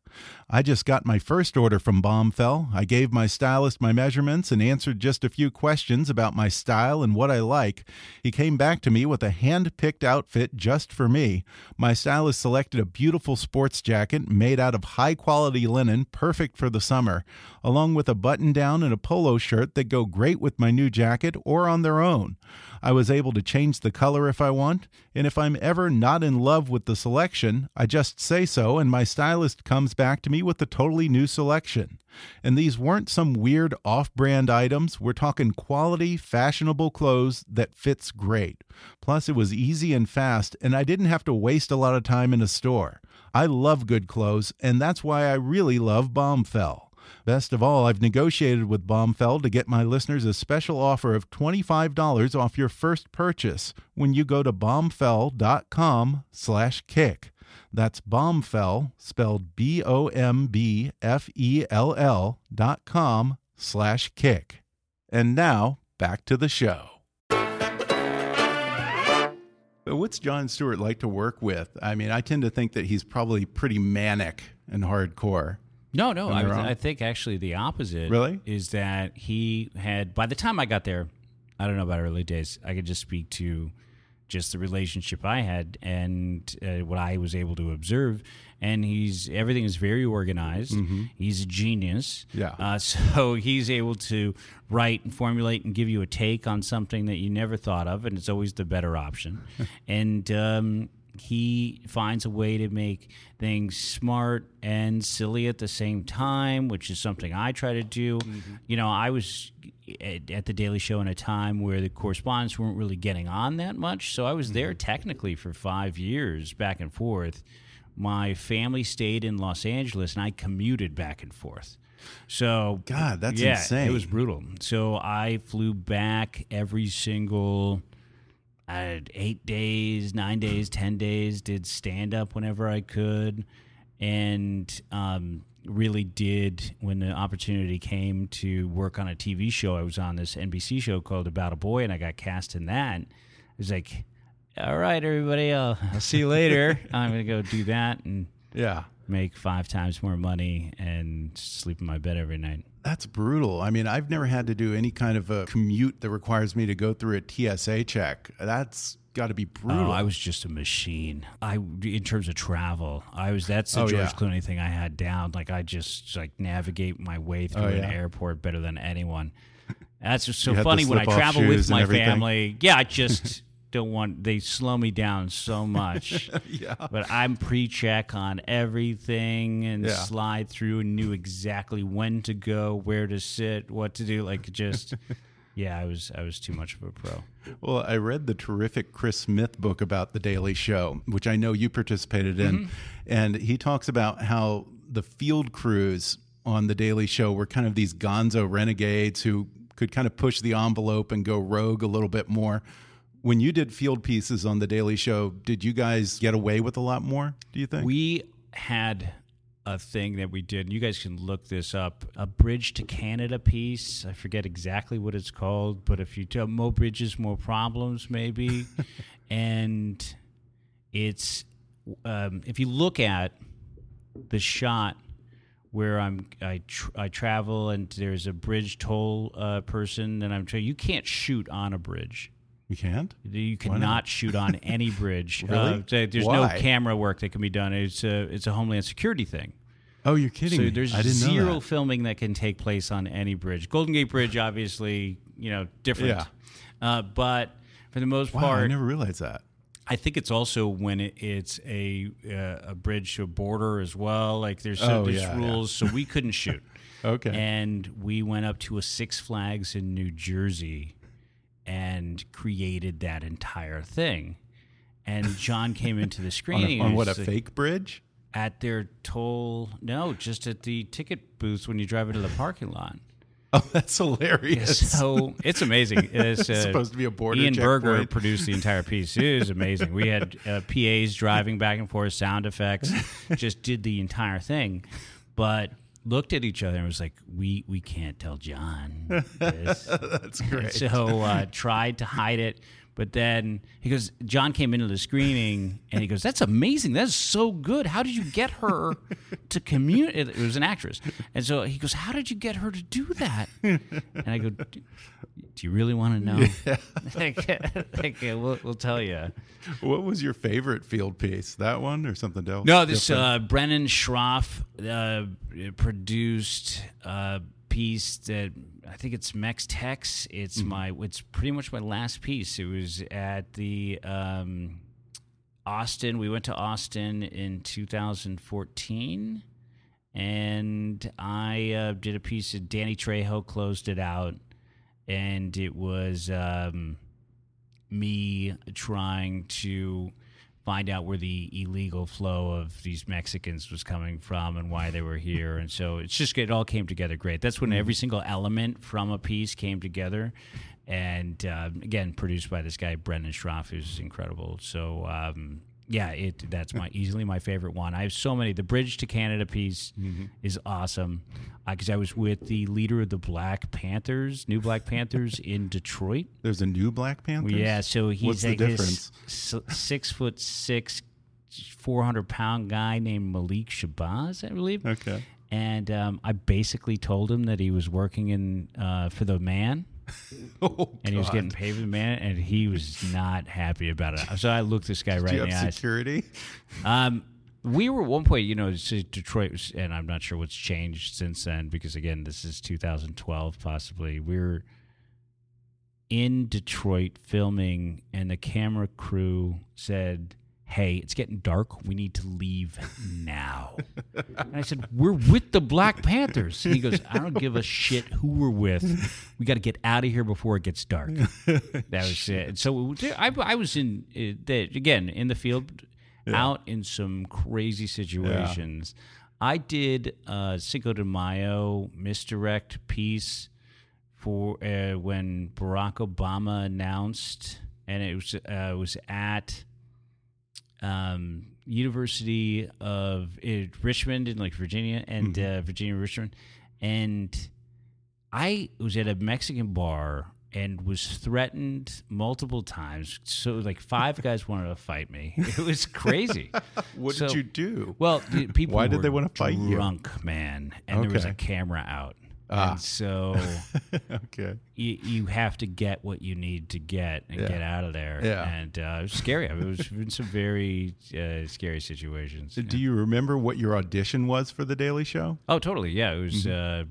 S1: I just got my first order from Bombfell. I gave my stylist my measurements and answered just a few questions about my style and what I like. He came back to me with a hand picked outfit just for me. My stylist selected a beautiful sports jacket made out of high quality linen, perfect for the summer, along with a button down and a polo shirt that go great with my new jacket or on their own. I was able to change the color if I want, and if I'm ever not in love with the selection, I just say so, and my stylist comes back to me with a totally new selection. And these weren't some weird off brand items. We're talking quality, fashionable clothes that fits great. Plus, it was easy and fast, and I didn't have to waste a lot of time in a store. I love good clothes, and that's why I really love Bombfell. Best of all, I've negotiated with Bombfell to get my listeners a special offer of $25 off your first purchase when you go to bombfell.com slash kick. That's Bombfell, spelled B-O-M-B-F-E-L-L dot com slash kick. And now, back to the show. But What's Jon Stewart like to work with? I mean, I tend to think that he's probably pretty manic and hardcore.
S3: No, no.
S1: I
S3: I,
S1: wrong?
S3: I think actually the opposite.
S1: Really?
S3: Is that he had, by the time I got there, I don't know about early days, I could just speak to just the relationship I had and uh, what I was able to observe. And he's, everything is very organized. He's a genius.
S1: Mm-hmm. Yeah.
S3: Uh, [LAUGHS] so he's able to write and formulate and give you a take on something that you never thought of. And it's always the better option. [LAUGHS] and, um, he finds a way to make things smart and silly at the same time, which is something I try to do. You know, I was at, at the Daily Show in a time where the correspondents weren't really getting on that much, so I was there technically for five years, back and forth. My family stayed in Los Angeles, and I commuted back and forth. So
S1: God, that's
S3: yeah,
S1: insane.
S3: It was brutal. So I flew back every single had eight days, nine days, ten days. Did stand up whenever I could, and um, really did when the opportunity came to work on a TV show. I was on this NBC show called About a Boy, and I got cast in that. It was like, all right, everybody, I'll, I'll see you later. [LAUGHS] I'm gonna go do that and
S1: Yeah.
S3: make five times more money and sleep in my bed every night.
S1: That's brutal. I mean, I've never had to do any kind of a commute that requires me to go through a TSA check. That's got to be oh, brutal.
S3: Oh, I was just a machine. I, in terms of travel, I was. That's the
S1: Oh,
S3: George
S1: yeah.
S3: Clooney thing I had down. Like I just like navigate my way oh, through
S1: Oh,
S3: an airport better than anyone. That's just [LAUGHS] so
S1: You had the
S3: funny when I travel with my family. Yeah, I [LAUGHS] just don't want. They slow me down so much. [LAUGHS]
S1: yeah.
S3: But I'm pre-check on everything and
S1: Yeah.
S3: slide through and knew exactly when to go, where to sit, what to do. Like just. Yeah, I was I was too much of a pro.
S1: Well, I read the terrific Chris Smith book about The Daily Show, which I know you participated in.
S3: Mm-hmm.
S1: And he talks about how the field crews on The Daily Show were kind of these gonzo renegades who could kind of push the envelope and go rogue a little bit more. When you did field pieces on the Daily Show, did you guys get away with a lot more? Do you think?
S3: We had a thing that we did. You guys can look this up. A bridge to Canada piece. I forget exactly what it's called, but if you tell more bridges, more problems, maybe. [LAUGHS] and it's um, if you look at the shot where I'm I tr- I travel and there's a bridge toll uh, person and I'm trying you can't shoot on a bridge.
S1: You can't.
S3: You cannot shoot on any bridge. [LAUGHS]
S1: Really?
S3: Uh, there's
S1: Why?
S3: no camera work that can be done. It's a it's a homeland security thing.
S1: Oh, you're kidding
S3: So
S1: me!
S3: there's
S1: I didn't
S3: zero
S1: that.
S3: filming that can take place on any bridge. Golden Gate Bridge, obviously, you know, different.
S1: Yeah.
S3: Uh, but for the most
S1: Wow,
S3: part,
S1: I never realized that.
S3: I think it's also when it, it's a uh, a bridge to a border as well. Like there's, so,
S1: Oh,
S3: there's
S1: yeah,
S3: rules, so we couldn't shoot. [LAUGHS]
S1: Okay.
S3: And we went up to a Six Flags in New Jersey and created that entire thing. And John came into the [LAUGHS]
S1: on,
S3: screening
S1: a, on
S3: and
S1: what a
S3: like,
S1: fake bridge?
S3: at their toll. No, just at the ticket booths when you drive into the parking lot. [LAUGHS]
S1: Oh, that's hilarious.
S3: So it's amazing. [LAUGHS] It's, uh,
S1: supposed to be a border
S3: Ian Berger produced the entire piece. It was amazing. We had uh, PAs driving back and forth, sound effects, just did the entire thing. But looked at each other and was like, "We we can't tell John [LAUGHS] this."
S1: that's great.
S3: so uh, tried to hide it. But then he goes, John came into the screening and he goes, That's amazing. That's so good. How did you get her to communicate? It was an actress. And so he goes, How did you get her to do that? And I go, Do you really want to know? [LAUGHS] like, like, uh, we'll, we'll tell you.
S1: What was your favorite field piece? That one or something else?
S3: No, this uh, Brennan Schroff uh, produced a piece that I think it's Mex Tex. It's
S1: Mm-hmm.
S3: my it's pretty much my last piece. It was at the um, Austin. We went to Austin in 2014, and I uh, did a piece. Of Danny Trejo closed it out, and it was. Um, me trying to find out where the illegal flow of these Mexicans was coming from and why they were here. And so it's just it all came together great. That's when every single element from a piece came together. And uh, again, produced by this guy Brendan Schroff, who's incredible. So um, yeah, it that's my easily my favorite one. I have so many. The Bridge to Canada piece is awesome because I was with the leader of the Black Panthers, New Black Panthers [LAUGHS] in Detroit.
S1: There's a new Black Panther.
S3: Yeah, so he's
S1: What's the
S3: like
S1: difference?
S3: this s- six foot six, four hundred pound guy named Malik Shabazz, I believe.
S1: Okay.
S3: And um, I basically told him that he was working in uh, for the man, [LAUGHS]
S1: Oh,
S3: and he was
S1: God.
S3: getting paid for the man, and he was not happy about it. So I looked this guy [LAUGHS] right in the eyes.
S1: security?
S3: Um, we were at one point, you know, Detroit, was, and I'm not sure what's changed since then because again, this is 2012, possibly. We were in Detroit filming, and the camera crew said, "Hey, it's getting dark. We need to leave now." and I said, "We're with the Black Panthers." He goes, "I don't give a shit who we're with. We got to get out of here before it gets dark." that was it. And So I, I was in uh, again in the field, out in some crazy situations. I did a Cinco de Mayo misdirect piece for uh, when Barack Obama announced, and it was uh, it was at um, University of uh, Richmond in like Virginia and uh, Virginia Richmond, and I was at a Mexican bar and was threatened multiple times. So like five guys [LAUGHS] wanted to fight me. It was crazy. [LAUGHS]
S1: What
S3: So-
S1: did you do?
S3: Well, people.
S1: Why did
S3: were
S1: they wanna fight you?
S3: Drunk, man, and there was a camera out,
S1: Ah.
S3: and so [LAUGHS]
S1: okay.
S3: you, you have to get what you need to get and
S1: Yeah.
S3: get out of there.
S1: Yeah.
S3: and uh, it was scary. I mean, it was in some very uh, scary situations.
S1: Do you remember what your audition was for the Daily Show?
S3: Oh, totally. Yeah, it was
S1: Mm-hmm.
S3: uh,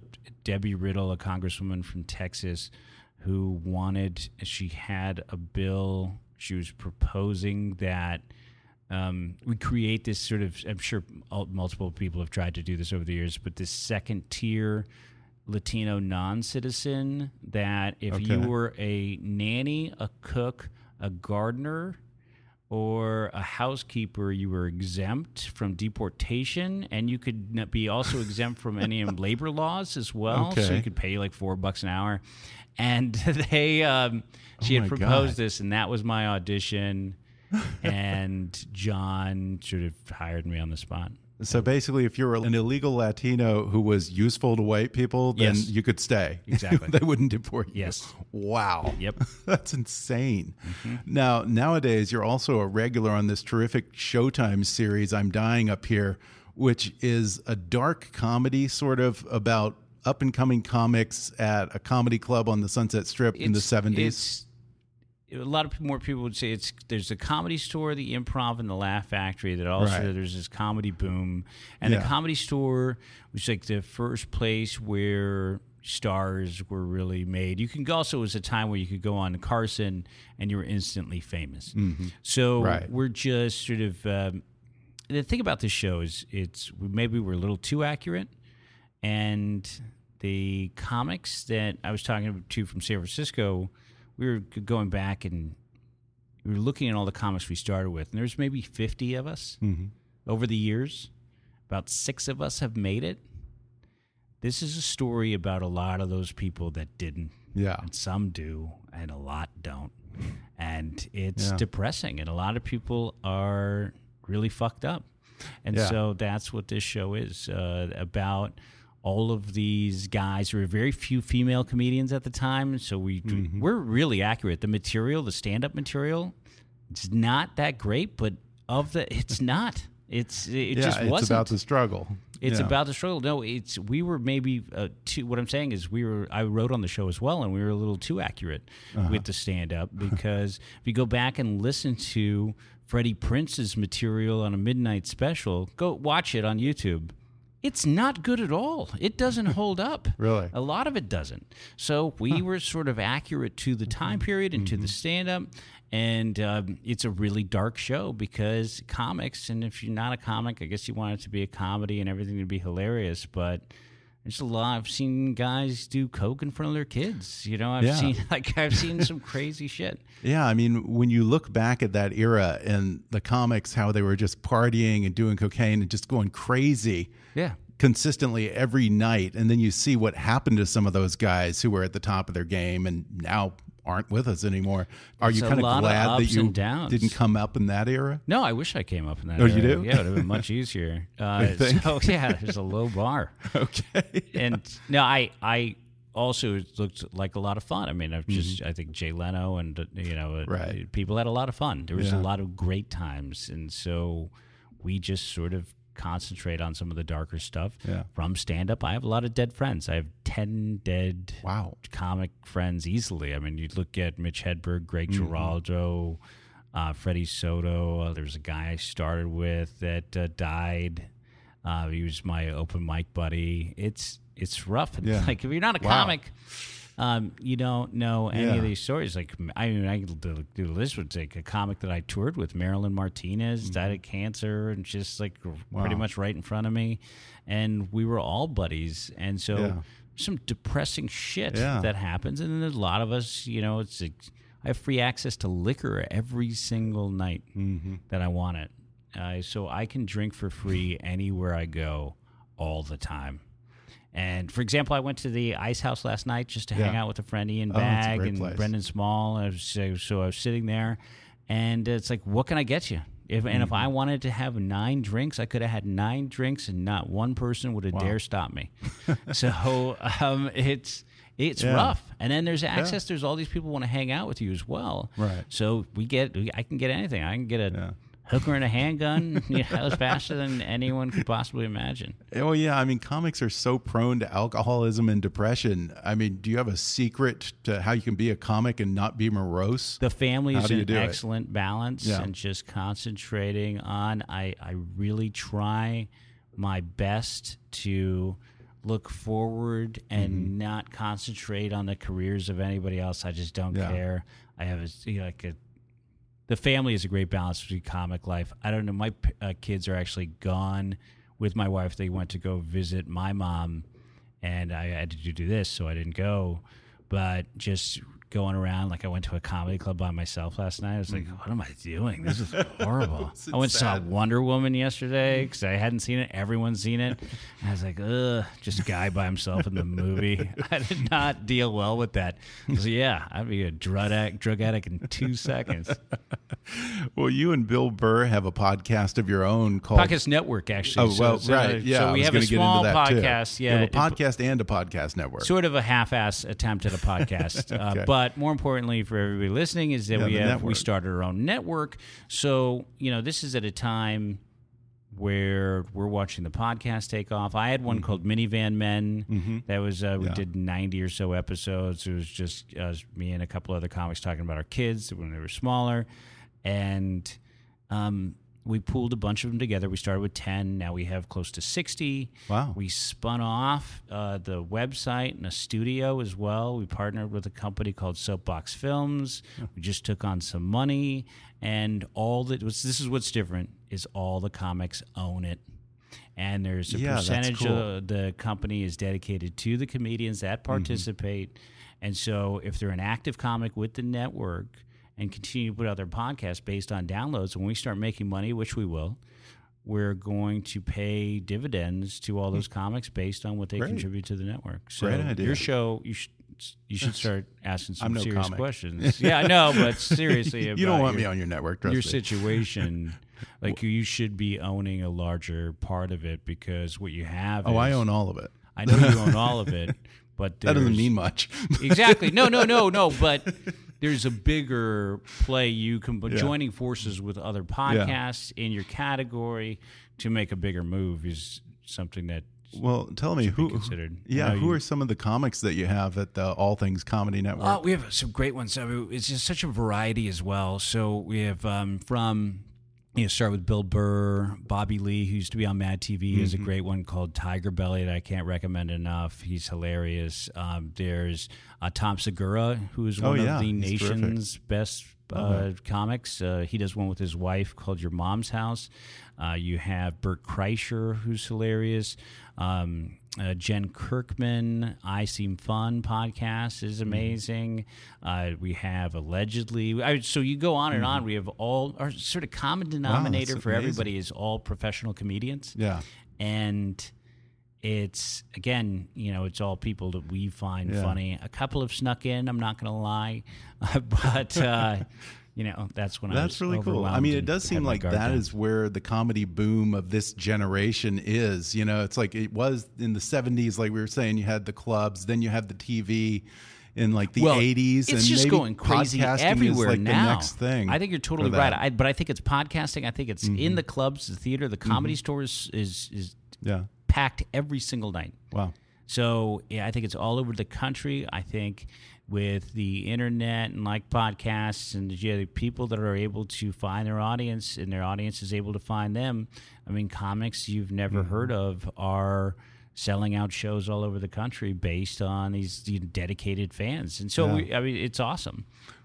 S3: Debbie Riddle, a congresswoman from Texas, who wanted. She had a bill. She was proposing that um, we create this sort of. I'm sure multiple people have tried to do this over the years, but this second tier Latino non-citizen that if you were a nanny, a cook, a gardener, or a housekeeper, you were exempt from deportation, and you could be also exempt from any [LAUGHS] labor laws as well. So you could pay like four bucks an hour. And [LAUGHS] they, um, she
S1: Oh
S3: had proposed
S1: God.
S3: this, and that was my audition. [LAUGHS] and John sort of hired me on the spot.
S1: So basically, if you're an illegal Latino who was useful to white people, then
S3: Yes.
S1: you could stay. [LAUGHS]
S3: Exactly.
S1: they wouldn't deport you.
S3: Yes.
S1: Wow.
S3: Yep. [LAUGHS]
S1: That's insane. Mm-hmm. Now, nowadays, you're also a regular on this terrific Showtime series, I'm Dying Up Here, which is a dark comedy sort of about up and coming comics at a comedy club on the Sunset Strip in the
S3: It's-
S1: 70s.
S3: A lot of more people would say it's there's the comedy store, the improv, and the Laugh Factory. That also
S1: Right.
S3: there's this comedy boom, and
S1: Yeah.
S3: the comedy store was like the first place where stars were really made. You can also it was a time where you could go on Carson and you were instantly famous. So
S1: Mm-hmm. Right.
S3: we're just sort of. Um, the thing about this show is it's maybe we're a little too accurate and the comics that I was talking to from San Francisco, we were going back and we were looking at all the comics we started with, and there's maybe 50 of us over the years. About six of us have made it. This is a story about a lot of those people that didn't.
S1: Yeah.
S3: And some do, and a lot don't. And it's
S1: Yeah.
S3: depressing, and a lot of people are really fucked up. And
S1: Yeah.
S3: so that's what this show is uh, about. All of these guys. There were very few female comedians at the time, so we
S1: Mm-hmm.
S3: we're really accurate. The material, the stand-up material, it's not that great, but of the, it's [LAUGHS] not. It's it
S1: yeah,
S3: just
S1: it's
S3: wasn't.
S1: It's about the struggle.
S3: It's
S1: Yeah.
S3: about the struggle. No, it's we were maybe uh, too. What I'm saying is we were. I wrote on the show as well, and we were a little too accurate
S1: Uh-huh.
S3: with the stand up [LAUGHS] because if you go back and listen to Freddie Prinze's material on a midnight special, go watch it on YouTube. It's not good at all. It doesn't [LAUGHS] hold up.
S1: Really?
S3: A lot of it doesn't. So we were sort of accurate to the time period and to
S1: Mm-hmm.
S3: the stand up. And um, it's a really dark show because comics, and if you're not a comic, I guess you want it to be a comedy and everything to be hilarious. But there's a lot. I've seen guys do coke in front of their kids. You know, I've
S1: Yeah.
S3: seen [LAUGHS] like I've seen [LAUGHS] some crazy shit.
S1: Yeah, I mean, when you look back at that era and the comics, how they were just partying and doing cocaine and just going crazy
S3: Yeah.
S1: consistently every night, and then you see what happened to some of those guys who were at the top of their game and now aren't with us anymore. Are
S3: It's
S1: you kind of glad that you didn't come up in that era?
S3: No, I wish I came up in that. Era.
S1: Oh, you do?
S3: Yeah, it would have been much easier. [LAUGHS] Uh, so [LAUGHS] yeah, there's a low bar.
S1: Okay.
S3: and no, I I also it looked like a lot of fun. I mean, I've just I think Jay Leno and uh, you know uh,
S1: Mm-hmm. Right.
S3: people had a lot of fun. There was
S1: Yeah.
S3: a lot of great times, and so we just sort of concentrate on some of the darker stuff
S1: Yeah.
S3: from stand up. I have a lot of dead friends. I have ten dead
S1: Wow.
S3: comic friends easily. I mean, you look at Mitch Hedberg, Greg
S1: Mm-hmm.
S3: Giraldo, uh, Freddie Soto. Uh, there was a guy I started with that uh, died. Uh, he was my open mic buddy. It's it's rough. And, [LAUGHS]
S1: Yeah.
S3: Like if you're not a
S1: Wow.
S3: comic, um, you don't know any
S1: Yeah.
S3: of these stories. Like I mean, I could do, list would take a comic that I toured with, Marilyn Martinez, died of cancer, and just like pretty
S1: Mm-hmm.
S3: Much right in front of me, and we were all buddies. And so
S1: Yeah.
S3: some depressing shit that happens, and then there's a lot of us. You know, it's like, I have free access to liquor every single night
S1: Mm-hmm.
S3: that I want it, uh, so I can drink for free anywhere I go, all the time. And for example, I went to the Ice House last night just to hang out with a friend Ian
S1: Oh, Bagg
S3: and
S1: place.
S3: Brendan Small. I was, so- so I was sitting there, and it's like, what can I get you? If, and if I
S1: Mm-hmm.
S3: wanted to have nine drinks, I could have had nine drinks, and not one person would have dare stop me. [LAUGHS] so um, it's it's
S1: Yeah.
S3: rough. And then there's access. There's all these people want to hang out with you as well.
S1: Right.
S3: So we get. I can get anything. I can get a
S1: Yeah.
S3: Hooker and a handgun. [LAUGHS] you know, faster than anyone could possibly imagine.
S1: Oh yeah, I mean comics are so prone to alcoholism and depression. I mean, do you have a secret to how you can be a comic and not be morose?
S3: The family is an
S1: do it?
S3: excellent balance
S1: Yeah.
S3: and just concentrating on I, I really try my best to look forward and
S1: Mm-hmm.
S3: not concentrate on the careers of anybody else. I just don't
S1: Yeah.
S3: care. I have a, you know, like a the family is a great balance between comic life. I don't know. My uh, kids are actually gone with my wife. They went to go visit my mom, and I had to do this, so I didn't go. But just going around. Like I went to a comedy club by myself last night. I was like, mm. what am I doing? This is horrible. [LAUGHS] I went and saw Wonder Woman yesterday mm. because I hadn't seen it. Everyone's seen it. And I was like, ugh, just a guy by himself in the movie. [LAUGHS] I did not deal well with that. So yeah, I'd be a drug addict, drug addict in two [LAUGHS] seconds.
S1: Well, you and Bill Burr have a podcast of your own called
S3: Podcast Network, actually.
S1: Oh well,
S3: So- so- uh,
S1: right, yeah.
S3: So we have a
S1: gonna get into
S3: small
S1: too.
S3: podcast.
S1: You
S3: Yeah,
S1: have a
S3: it-
S1: podcast and a podcast network.
S3: sort of a half-ass attempt at a podcast.
S1: Uh, okay.
S3: uh, but more importantly for everybody listening is that
S1: Yeah,
S3: we have we started our own network. So you know this is at a time where we're watching the podcast take off. I had one called Minivan Men. That was uh, we
S1: Mm-hmm. Yeah.
S3: did ninety or so episodes. It was just uh, me and a couple other comics talking about our kids when they were smaller, and um, we pooled a bunch of them together. We started with ten. Now we have close to sixty.
S1: Wow.
S3: We spun off uh, the website and a studio as well. We partnered with a company called Soapbox Films. We just took on some money, and all that was this is what's different is all the comics own it. And there's a
S1: Yeah,
S3: percentage
S1: cool.
S3: of the company is dedicated to the comedians that
S1: Mm-hmm.
S3: participate. And so if they're an active comic with the network and continue to put out their podcasts based on downloads, when we start making money, which we will, we're going to pay dividends to all those comics based on what they.
S1: Great.
S3: contribute to the network. So
S1: Great idea.
S3: your show, you should you should start asking some
S1: no
S3: serious
S1: comic.
S3: questions. yeah, I know, but [LAUGHS] seriously,
S1: you don't want
S3: your,
S1: me on your network, trust
S3: your
S1: me.
S3: situation. [LAUGHS] Like you should be owning a larger part of it because what you have.
S1: Oh, I own all of it.
S3: I know you own all of it, [LAUGHS] but
S1: That doesn't mean much.
S3: exactly. No, no, no, no. But there's a bigger play. You can but
S1: Yeah.
S3: joining forces with other podcasts in your category to make a bigger move is something that
S1: well, tell me who.
S3: considered.
S1: Yeah, who
S3: you-
S1: are some of the comics that you have at the All Things Comedy Network?
S3: Uh, we have some great ones. I mean, it's just such a variety as well. So we have um, from you know start with Bill Burr, Bobby Lee, who used to be on Mad TV, has a
S1: Mm-hmm.
S3: great one called Tiger Belly that I can't recommend enough. He's hilarious. Um, there's uh, Tom Segura, who is
S1: Oh,
S3: one
S1: yeah,
S3: of the
S1: he's terrific.
S3: nation's best. Uh, comics. Uh, he does one with his wife called Your Mom's House. Uh, you have Bert Kreischer, who's hilarious. Um, uh, Jen Kirkman, I Seem Fun podcast is amazing. Uh, we have allegedly, I, so you go on and on. We have all, our sort of common denominator for
S1: amazing.
S3: everybody is all professional comedians.
S1: yeah.
S3: And it's, again, you know, it's all people that we find
S1: Yeah.
S3: funny. A couple have snuck in, I'm not going to lie. [LAUGHS] but, uh, [LAUGHS] you know, that's when I
S1: That's
S3: was
S1: really cool. I mean, it does seem like that
S3: down.
S1: is where the comedy boom of this generation is. You know, it's like it was in the 70s, like we were saying, you had the clubs, then you have the TV in like the
S3: well,
S1: 80s.
S3: It's
S1: and
S3: just
S1: maybe
S3: going crazy everywhere
S1: is like
S3: now.
S1: the next thing.
S3: I think you're totally right.
S1: Mm-hmm.
S3: I, but I think it's podcasting. I think it's in the clubs, the theater, the comedy stores is is
S1: yeah.
S3: packed every single night.
S1: Wow.
S3: So yeah, I think it's all over the country. I think with the internet and like podcasts and yeah, the people that are able to find their audience and their audience is able to find them. I mean, comics you've never
S1: Mm-hmm.
S3: heard of are selling out shows all over the country based on these, these dedicated fans, and so
S1: Yeah.
S3: we, I mean, it's awesome.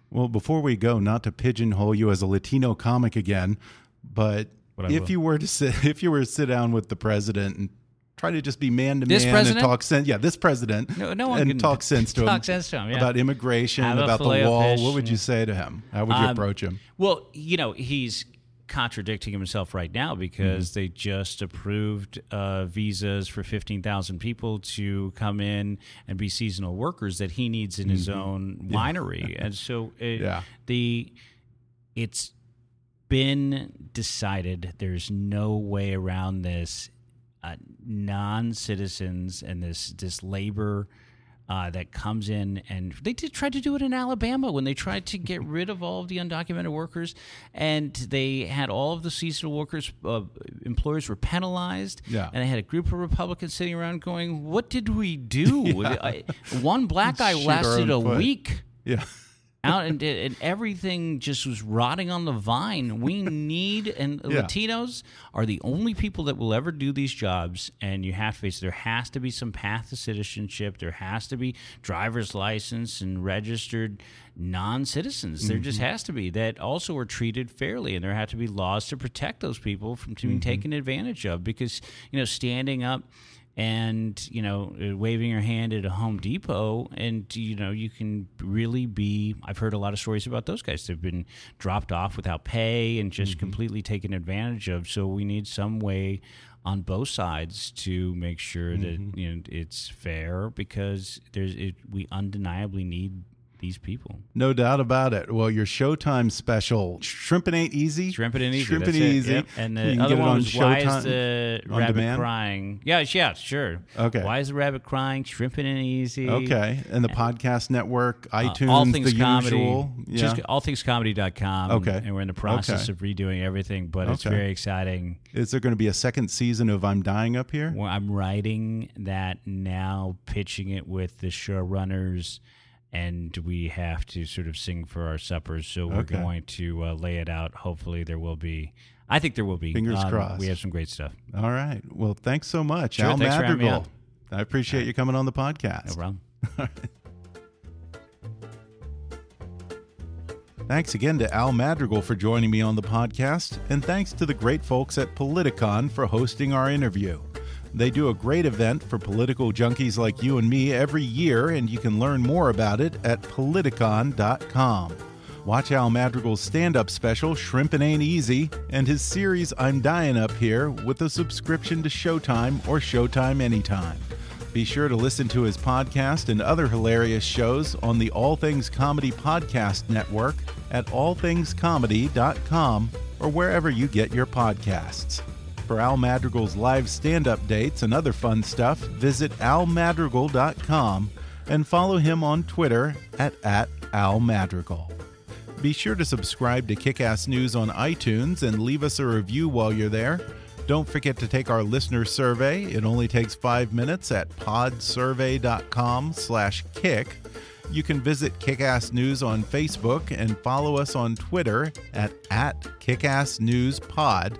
S1: Well, before we go, not to pigeonhole you as a Latino comic again, but
S3: But
S1: if
S3: will.
S1: you were to sit, [LAUGHS] if you were to sit down with the president and try to just be man to
S3: This
S1: man and
S3: president?
S1: talk sense, yeah, this president,
S3: No- no one
S1: and
S3: can
S1: talk sense to [LAUGHS] him,
S3: talk sense to him, yeah.
S1: about immigration,
S3: Have
S1: about the wall. What would you say to him? How would you
S3: Um,
S1: approach him?
S3: Well, you know, he's contradicting himself right now because
S1: Mm-hmm.
S3: they just approved uh, visas for 15,000 people to come in and be seasonal workers that he needs in his own winery. [LAUGHS] And so it,
S1: Mm-hmm. Yeah.
S3: the it's been decided there's no way around this uh, non-citizens and this this labor uh, that comes in and they did try to do it in Alabama when they tried to get [LAUGHS] rid of all of the undocumented workers and they had all of the seasonal workers uh, employers were penalized
S1: Yeah.
S3: and they had a group of Republicans sitting around going what did we do [LAUGHS] I, one black guy
S1: Shoot
S3: lasted a
S1: foot.
S3: week
S1: Yeah.
S3: Out and, and everything just was rotting on the vine. We [LAUGHS] need and
S1: Yeah.
S3: Latinos are the only people that will ever do these jobs. And you have to face there has to be some path to citizenship. There has to be driver's license and registered non-citizens. There just mm-hmm. has to be that also are treated fairly, and there have to be laws to protect those people from being mm-hmm. taken advantage of. Because you know, standing up and you know uh, waving your hand at a Home Depot, and you know you can really be. I've heard a lot of stories about those guys. They've been dropped off without pay and just completely taken advantage of. So we need some way on both sides to make sure that you know it's fair because there's it, we undeniably need these people.
S1: No doubt about it. Well, your Showtime special, Shrimpin' Ain't Easy.
S3: Shrimpin' and easy.
S1: Shrimpin' Easy.
S3: yep. And the other one
S1: on
S3: was why is the rabbit
S1: demand?
S3: crying? Yeah, yeah, sure.
S1: Okay.
S3: Why is the rabbit crying? Shrimpin' and easy.
S1: Okay. And the podcast network,
S3: Uh,
S1: iTunes,
S3: all things
S1: the
S3: comedy.
S1: usual. Yeah.
S3: Just allthingscomedy.com.
S1: Okay.
S3: And we're in the process
S1: Okay.
S3: of redoing everything, but it's
S1: Okay.
S3: very exciting.
S1: Is there going to be a second season of I'm Dying Up Here?
S3: Well, I'm writing that now, pitching it with the showrunners, and we have to sort of sing for our suppers. So we're
S1: Okay.
S3: going to uh, lay it out. Hopefully, there will be. I think there will be.
S1: Fingers
S3: Um,
S1: crossed.
S3: We have some great stuff.
S1: All right. Well, thanks so much.
S3: Sure,
S1: Al
S3: thanks for having me
S1: Madrigal. I appreciate you coming on the podcast.
S3: No problem. [LAUGHS]
S1: Thanks again to Al Madrigal for joining me on the podcast, and thanks to the great folks at Politicon for hosting our interview. They do a great event for political junkies like you and me every year, and you can learn more about it at politicon.com. Watch Al Madrigal's stand up special, "Shrimp Shrimpin' Ain't Easy, and his series, I'm Dying Up Here, with a subscription to Showtime or Showtime Anytime. Be sure to listen to his podcast and other hilarious shows on the All Things Comedy Podcast Network at allthingscomedy.com or wherever you get your podcasts. For Al Madrigal's live stand up dates and other fun stuff, visit almadrigal.com and follow him on Twitter at, at almadrigal. Be sure to subscribe to Kickass News on iTunes and leave us a review while you're there. Don't forget to take our listener survey. It only takes five minutes at podsurvey.com slash kick. You can visit Kickass News on Facebook and follow us on Twitter at, at KickassNewsPod.